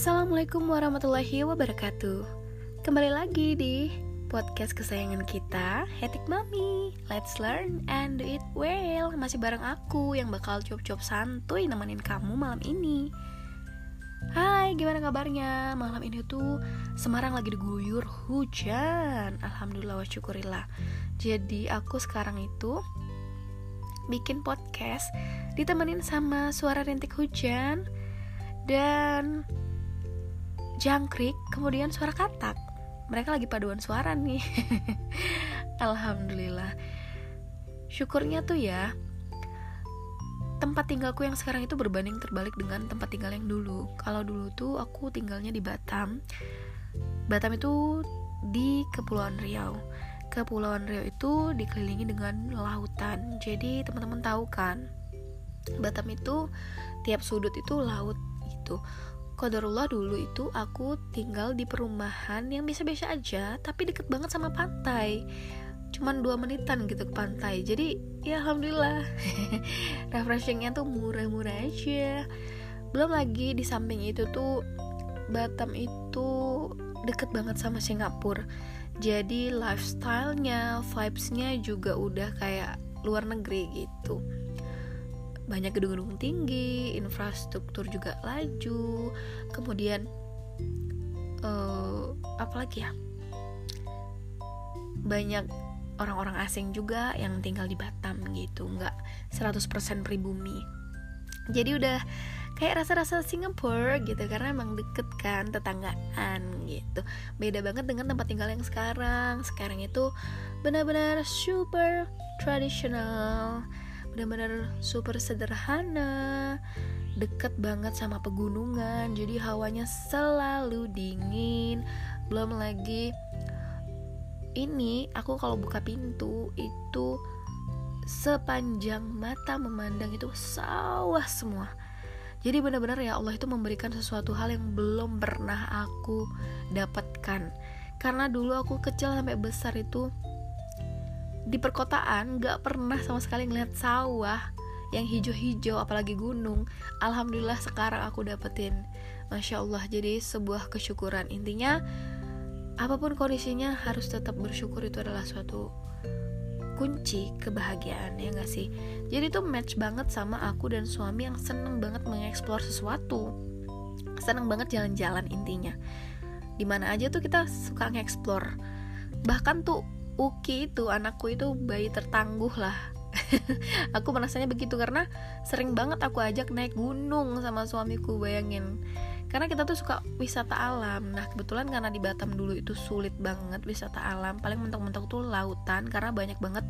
Assalamualaikum warahmatullahi wabarakatuh. Kembali lagi di podcast kesayangan kita Hetik Mami. Let's learn and do it well. Masih bareng aku yang bakal cuap-cuap santuy nemenin kamu malam ini. Hai, gimana kabarnya? Malam ini tuh Semarang lagi diguyur hujan. Alhamdulillah wa syukurillah Jadi aku sekarang itu Bikin podcast Ditemenin sama suara rintik hujan. Dan jangkrik, kemudian suara katak. Mereka lagi paduan suara nih. Alhamdulillah. Syukurnya tuh ya, tempat tinggalku yang sekarang itu berbanding terbalik dengan tempat tinggal yang dulu. Kalau dulu tuh aku tinggalnya di Batam. Batam itu di Kepulauan Riau. Kepulauan Riau itu dikelilingi dengan lautan. Jadi teman-teman tahu kan, Batam itu tiap sudut itu laut gitu. Kodarullah dulu itu aku tinggal di perumahan yang biasa-biasa aja tapi deket banget sama pantai. Cuman dua menitan gitu ke pantai. Jadi ya alhamdulillah. Refreshingnya tuh murah-murah aja. Belum lagi di samping itu tuh Batam itu deket banget sama Singapura. Jadi lifestylenya vibesnya juga udah kayak luar negeri gitu banyak gedung-gedung tinggi, infrastruktur juga laju, kemudian uh, apa lagi ya? Banyak orang-orang asing juga yang tinggal di Batam gitu, nggak 100% pribumi. Jadi udah kayak rasa-rasa Singapura gitu karena emang deket kan tetanggaan gitu beda banget dengan tempat tinggal yang sekarang sekarang itu benar-benar super tradisional benar-benar super sederhana deket banget sama pegunungan jadi hawanya selalu dingin. Belum lagi ini aku kalau buka pintu itu sepanjang mata memandang itu sawah semua. Jadi benar-benar ya Allah itu memberikan sesuatu hal yang belum pernah aku dapatkan. Karena dulu aku kecil sampai besar itu di perkotaan gak pernah sama sekali ngeliat sawah yang hijau-hijau apalagi gunung. Alhamdulillah sekarang aku dapetin masya Allah. Jadi sebuah kesyukuran. Intinya apa pun kondisinya harus tetap bersyukur itu adalah suatu kunci kebahagiaan ya gak sih? Jadi itu match banget sama aku dan suami yang seneng banget mengeksplor sesuatu. Seneng banget jalan-jalan intinya. Di mana aja tuh kita suka ngeksplor. Bahkan tuh Uki itu anakku itu bayi tertangguh lah. Aku merasanya begitu karena sering banget aku ajak naik gunung sama suamiku bayangin. Karena kita tuh suka wisata alam. Nah kebetulan karena di Batam dulu itu sulit banget wisata alam. Paling mentok-mentok tuh lautan karena banyak banget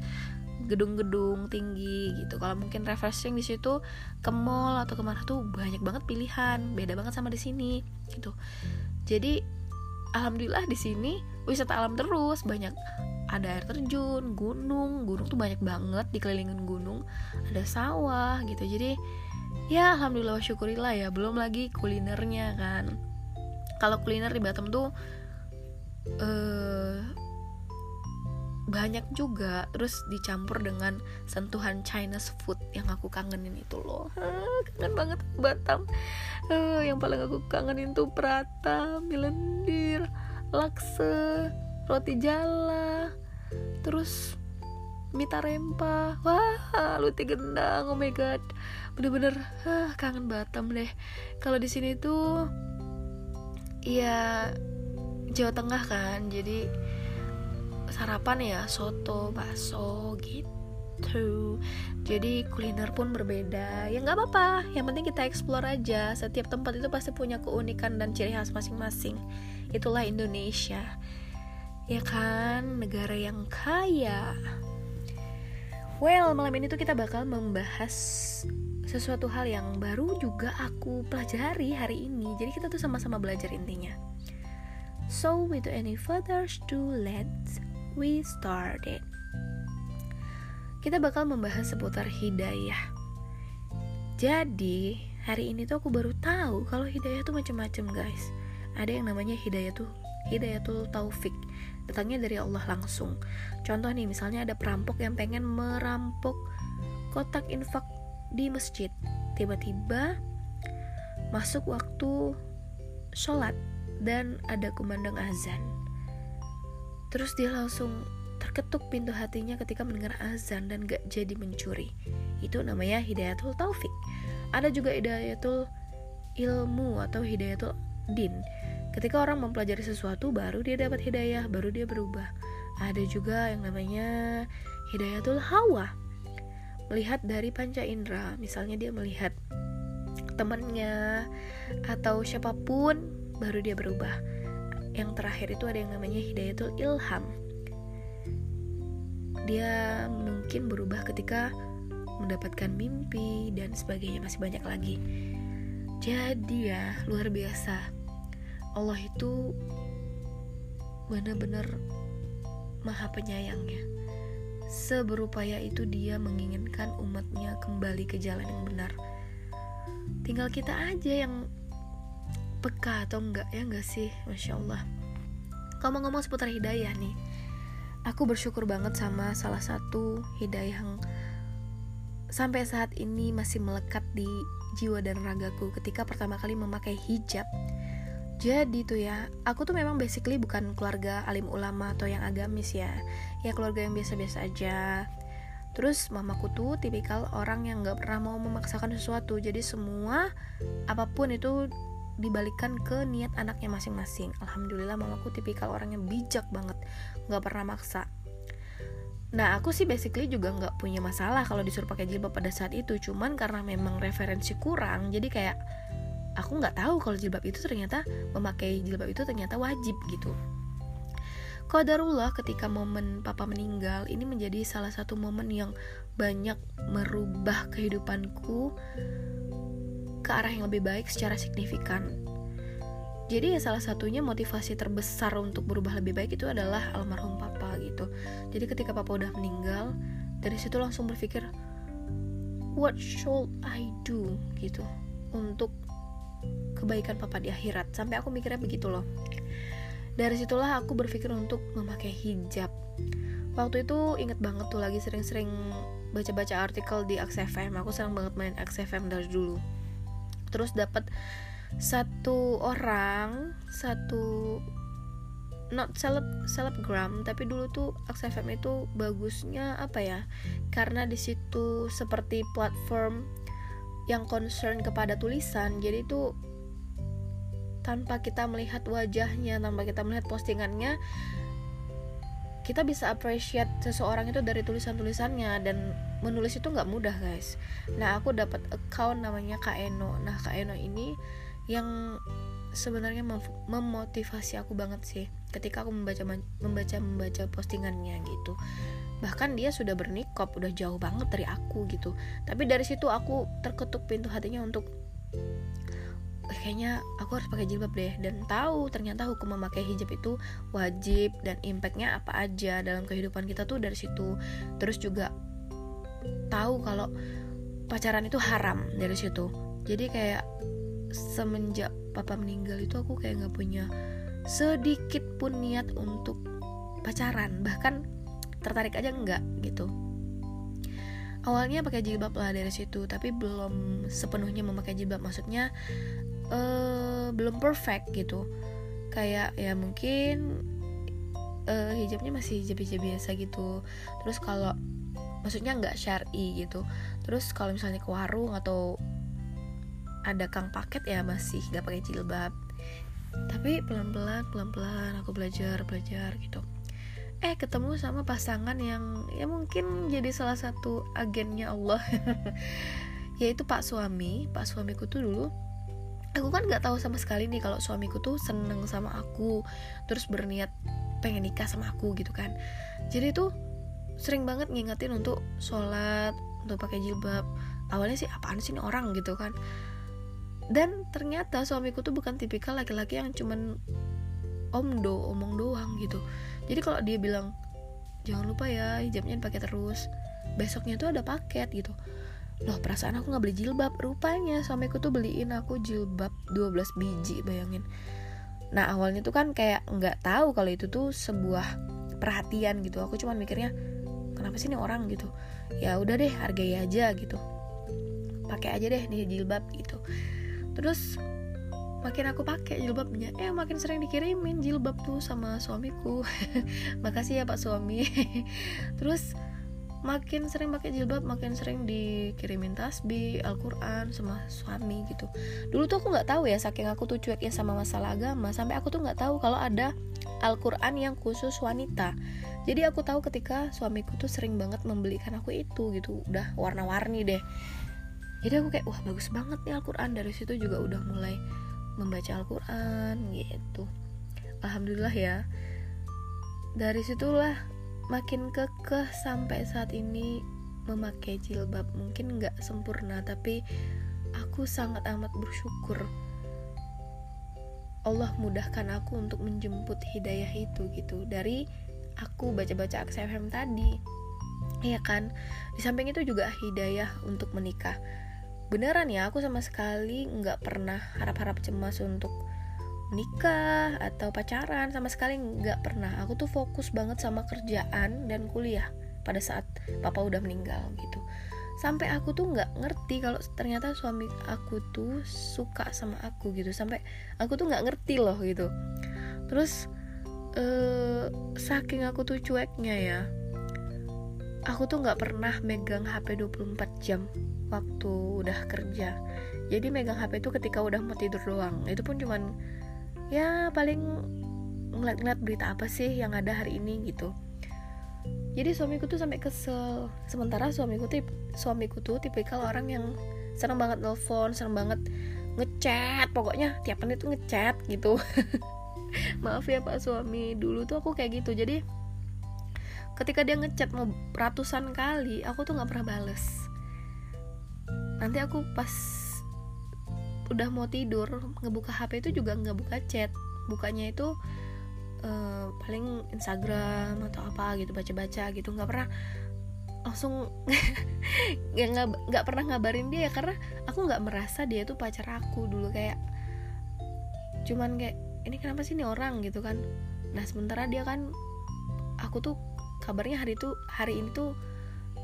gedung-gedung tinggi gitu. Kalau mungkin refreshing di situ ke mall atau ke mana tuh banyak banget pilihan. Beda banget sama di sini gitu. Jadi alhamdulillah di sini wisata alam terus banyak ada air terjun, gunung, gunung tuh banyak banget dikelilingin gunung, ada sawah gitu. Jadi ya alhamdulillah syukurilah ya, belum lagi kulinernya kan. Kalau kuliner di Batam tuh uh, banyak juga. Terus dicampur dengan sentuhan Chinese food yang aku kangenin itu loh. Kangen banget Batam. Uh, yang paling aku kangenin tuh prata milendir lakse roti jala terus mita rempa wah luti gendang oh my god. Bener-bener ah, kangen Batam deh. Kalau di sini tuh ya Jawa Tengah kan. Jadi sarapan ya soto bakso gitu. Jadi kuliner pun berbeda. Ya nggak apa-apa. Yang penting kita explore aja. Setiap tempat itu pasti punya keunikan dan ciri khas masing-masing. Itulah Indonesia ya kan negara yang kaya. Well malam ini tuh kita bakal membahas sesuatu hal yang baru juga aku pelajari hari ini. Jadi kita tuh sama-sama belajar intinya. So without any further ado let's we started. Kita bakal membahas seputar hidayah. Jadi hari ini tuh aku baru tahu kalau hidayah tuh macam-macam guys. Ada yang namanya hidayah tuh hidayatul taufik datangnya dari Allah langsung. Contoh nih misalnya ada perampok yang pengen merampok kotak infak di masjid. Tiba-tiba masuk waktu sholat dan ada kumandang azan. Terus dia langsung terketuk pintu hatinya ketika mendengar azan dan gak jadi mencuri. Itu namanya hidayatul taufik ada juga hidayatul ilmu atau hidayatul din ketika orang mempelajari sesuatu baru dia dapat hidayah baru dia berubah. Ada juga yang namanya hidayatul hawa. Melihat dari panca indera misalnya dia melihat temannya atau siapa pun baru dia berubah. Yang terakhir itu ada yang namanya hidayatul ilham. Dia mungkin berubah ketika mendapatkan mimpi dan sebagainya masih banyak lagi. Jadi ya luar biasa Allah itu benar-benar maha penyayangnya. Seberupaya itu dia menginginkan umatnya kembali ke jalan yang benar. Tinggal kita aja yang peka atau enggak ya enggak sih? Masya Allah. Ngomong-ngomong seputar hidayah nih aku bersyukur banget sama salah satu hidayah yang sampai saat ini masih melekat di jiwa dan ragaku ketika pertama kali memakai hijab jadi tuh ya, aku tuh memang basically bukan keluarga alim ulama atau yang agamis ya. Ya keluarga yang biasa-biasa aja. Terus mamaku tuh tipikal orang yang gak pernah mau memaksakan sesuatu. Jadi semua apa pun itu dibalikan ke niat anaknya masing-masing. Alhamdulillah mamaku tipikal orang yang bijak banget, gak pernah maksa. Nah aku sih basically juga gak punya masalah kalau disuruh pakai jilbab pada saat itu. Cuman karena memang referensi kurang, jadi kayak aku nggak tahu kalau jilbab itu ternyata memakai jilbab itu ternyata wajib gitu Qadarullah ketika momen papa meninggal ini menjadi salah satu momen yang banyak merubah kehidupanku ke arah yang lebih baik secara signifikan. Jadi ya salah satunya motivasi terbesar untuk berubah lebih baik itu adalah almarhum papa gitu. Jadi ketika papa udah meninggal, dari situ langsung berpikir what should I do gitu untuk kebaikan papa di akhirat. Sampai aku mikirnya begitu loh. Dari situlah aku berpikir untuk memakai hijab. Waktu itu inget banget tuh lagi sering-sering baca-baca artikel di AXFM aku senang banget main AXFM dari dulu. Terus dapat satu orang satu not seleb selebgram tapi dulu tuh AXFM itu bagusnya apa ya? Karena di situ seperti platform yang concern kepada tulisan jadi itu tanpa kita melihat wajahnya tanpa kita melihat postingannya kita bisa appreciate seseorang itu dari tulisan-tulisannya dan menulis itu nggak mudah guys. Nah aku dapat account namanya Kak nah Kak ini yang sebenarnya mem memotivasi aku banget sih ketika aku membaca membaca membaca postingannya gitu. Bahkan dia sudah bernikop udah jauh banget dari aku gitu. Tapi dari situ aku terketuk pintu hatinya untuk kayaknya aku harus pakai jilbab deh. Dan tahu ternyata hukum memakai hijab itu wajib dan impactnya apa aja dalam kehidupan kita tuh dari situ. Terus juga tahu kalau pacaran itu haram dari situ. Jadi kayak semenjak papa meninggal itu aku kayak nggak punya sedikit pun niat untuk pacaran. Bahkan tertarik aja enggak gitu. Awalnya pakai jilbab lah dari situ tapi belum sepenuhnya memakai jilbab. Maksudnya uh, belum perfect gitu. Kayak ya mungkin uh, hijabnya masih hijab-hijab biasa gitu. Terus kalau maksudnya nggak syari gitu. Terus kalau misalnya ke warung atau ada kang paket ya masih nggak pakai jilbab. Tapi pelan-pelan pelan-pelan aku belajar belajar gitu. Eh ketemu sama pasangan yang ya mungkin jadi salah satu agennya Allah. Yaitu pak suami. Pak suamiku tuh dulu aku kan nggak tahu sama sekali nih kalau suamiku tuh seneng sama aku terus berniat pengen nikah sama aku gitu kan. Jadi tuh sering banget ngingetin untuk sholat untuk pakai jilbab. Awalnya sih apaan sih orang? gitu kan. Dan ternyata suamiku tuh bukan tipikal laki-laki yang cuman omdo omong doang gitu. Jadi kalau dia bilang jangan lupa ya hijabnya dipakai terus. Besoknya tuh ada paket gitu loh perasaan aku nggak beli jilbab. Rupanya suamiku tuh beliin aku jilbab 12 biji bayangin. Nah awalnya tuh kan kayak nggak tahu kalau itu tuh sebuah perhatian gitu. Aku cuma mikirnya kenapa sih ini orang? gitu. Ya udah deh hargai aja gitu. Pakai aja deh nih jilbab gitu. Terus makin aku pakai jilbabnya eh makin sering dikirimin jilbab tuh sama suamiku. Makasih ya pak suami. Terus makin sering pakai jilbab makin sering dikirimin tasbih Al-Quran sama suami gitu. Dulu tuh aku nggak tahu ya saking aku tuh cueknya sama masalah agama sampai aku tuh nggak tahu kalau ada Al-Quran yang khusus wanita. Jadi aku tahu ketika suamiku tuh sering banget membelikan aku itu gitu udah warna-warni deh. Jadi aku kayak wah bagus banget nih Al-Quran. Dari situ juga udah mulai membaca Al-Quran gitu. Alhamdulillah ya. Dari situlah makin kekeh sampai saat ini memakai jilbab. Mungkin nggak sempurna tapi aku sangat amat bersyukur Allah mudahkan aku untuk menjemput hidayah itu gitu. Dari aku baca-baca XFM tadi Iya kan? Di samping itu juga hidayah untuk menikah. Beneran ya aku sama sekali nggak pernah harap-harap cemas untuk nikah atau pacaran sama sekali nggak pernah. Aku tuh fokus banget sama kerjaan dan kuliah pada saat papa udah meninggal gitu. Sampai aku tuh nggak ngerti kalau ternyata suami aku tuh suka sama aku gitu. Sampai aku tuh nggak ngerti loh gitu. Terus eh, saking aku tuh cueknya ya aku tuh nggak pernah megang HP 24 jam waktu udah kerja. Jadi megang HP itu ketika udah mau tidur doang. Itu pun cuman ya paling ngeliat-ngeliat berita apa sih yang ada hari ini gitu. Jadi suamiku tuh sampai kesel. Sementara suamiku tip suamiku tuh tipikal orang yang seneng banget nelfon seneng banget ngechat. Pokoknya tiap menit tuh ngechat gitu. Maaf ya pak suami. Dulu tuh aku kayak gitu. Jadi ketika dia ngechat mau ratusan kali aku tuh nggak pernah bales. Nanti aku pas udah mau tidur ngebuka HP itu juga nggak buka chat. Bukanya itu uh, paling Instagram atau apa gitu baca-baca gitu. Nggak pernah langsung nggak nggak pernah ngabarin dia ya karena aku nggak merasa dia tuh pacar aku dulu. Kayak cuman kayak ini kenapa sih nih orang? gitu kan. Nah sementara dia kan aku tuh kabarnya hari itu hari ini tuh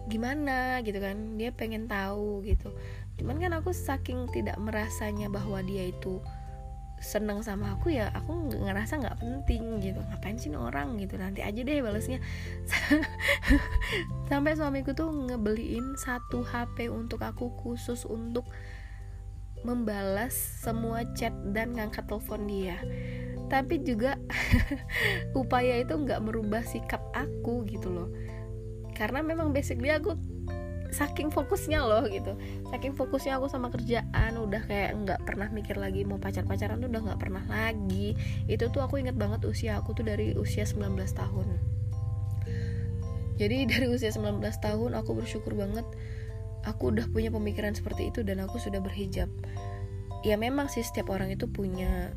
gimana gitu kan. Dia pengen tahu gitu cuman kan aku saking tidak merasanya bahwa dia itu seneng sama aku ya aku ngerasa nggak penting gitu. Ngapain sih orang gitu? Nanti aja deh balesnya sampai suamiku tuh ngebeliin satu HP untuk aku khusus untuk membalas semua chat dan ngangkat telepon dia. Tapi juga upaya itu nggak merubah sikap aku gitu loh. Karena memang basically aku saking fokusnya loh gitu. Saking fokusnya aku sama kerjaan udah kayak nggak pernah mikir lagi mau pacar pacaran tuh udah nggak pernah lagi. Itu tuh aku inget banget usia aku tuh dari usia 19 tahun. Jadi dari usia 19 tahun aku bersyukur banget aku udah punya pemikiran seperti itu dan aku sudah berhijab. Ya memang sih setiap orang itu punya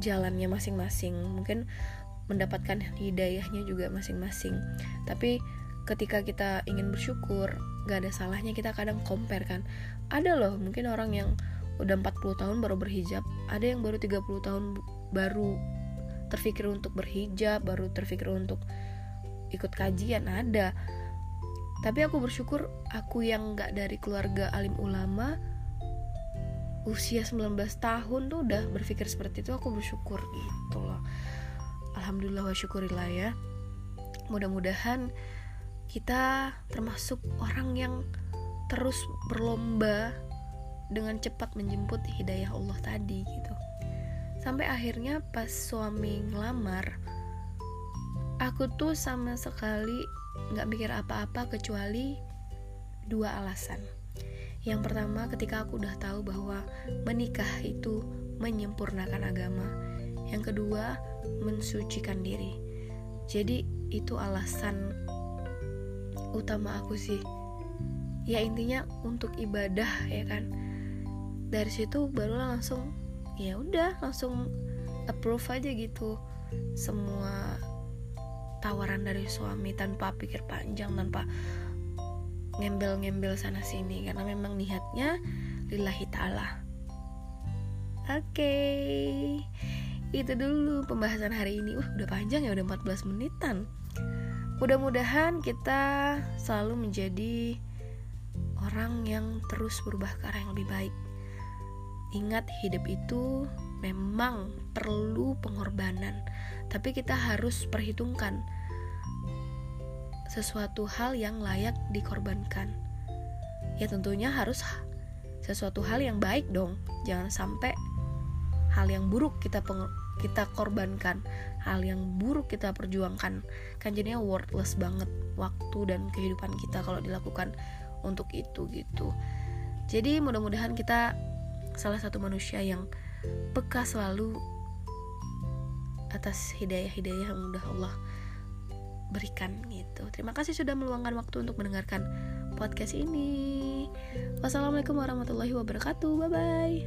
jalannya masing-masing mungkin mendapatkan hidayahnya juga masing-masing. Tapi ketika kita ingin bersyukur gak ada salahnya kita kadang compare kan. Ada loh mungkin orang yang udah 40 tahun baru berhijab ada yang baru 30 tahun baru terpikir untuk berhijab baru terpikir untuk ikut kajian ada. Tapi aku bersyukur aku yang gak dari keluarga alim ulama usia 19 tahun tuh udah berpikir seperti itu aku bersyukur. Gitu loh Alhamdulillah wa syukurillah ya. Mudah-mudahan kita termasuk orang yang terus berlomba dengan cepat menjemput hidayah Allah tadi gitu. Sampai akhirnya pas suami ngelamar aku tuh sama sekali nggak mikir apa-apa kecuali dua alasan. Yang pertama ketika aku udah tahu bahwa menikah itu menyempurnakan agama. Yang kedua mensucikan diri. Jadi itu alasan utama aku sih. Ya intinya untuk ibadah ya kan. Dari situ baru langsung ya udah langsung approve aja gitu. Semua tawaran dari suami tanpa pikir panjang tanpa ngembel-ngembel sana sini karena memang niatnya lillahi ta'ala. Oke. Okay. itu dulu pembahasan hari ini. Uh udah panjang ya udah 14 menitan Mudah-mudahan kita selalu menjadi orang yang terus berubah ke arah yang lebih baik. ingat hidup itu memang perlu pengorbanan tapi kita harus perhitungkan sesuatu hal yang layak dikorbankan ya tentunya harus sesuatu hal yang baik dong jangan sampai hal yang buruk kita kita korbankan hal yang buruk kita perjuangkan kan jadinya worthless banget waktu dan kehidupan kita kalau dilakukan untuk itu gitu jadi mudah-mudahan kita salah satu manusia yang peka selalu atas hidayah-hidayah yang udah Allah berikan gitu. Terima kasih sudah meluangkan waktu untuk mendengarkan podcast ini. Wassalamualaikum warahmatullahi wabarakatuh. Bye bye.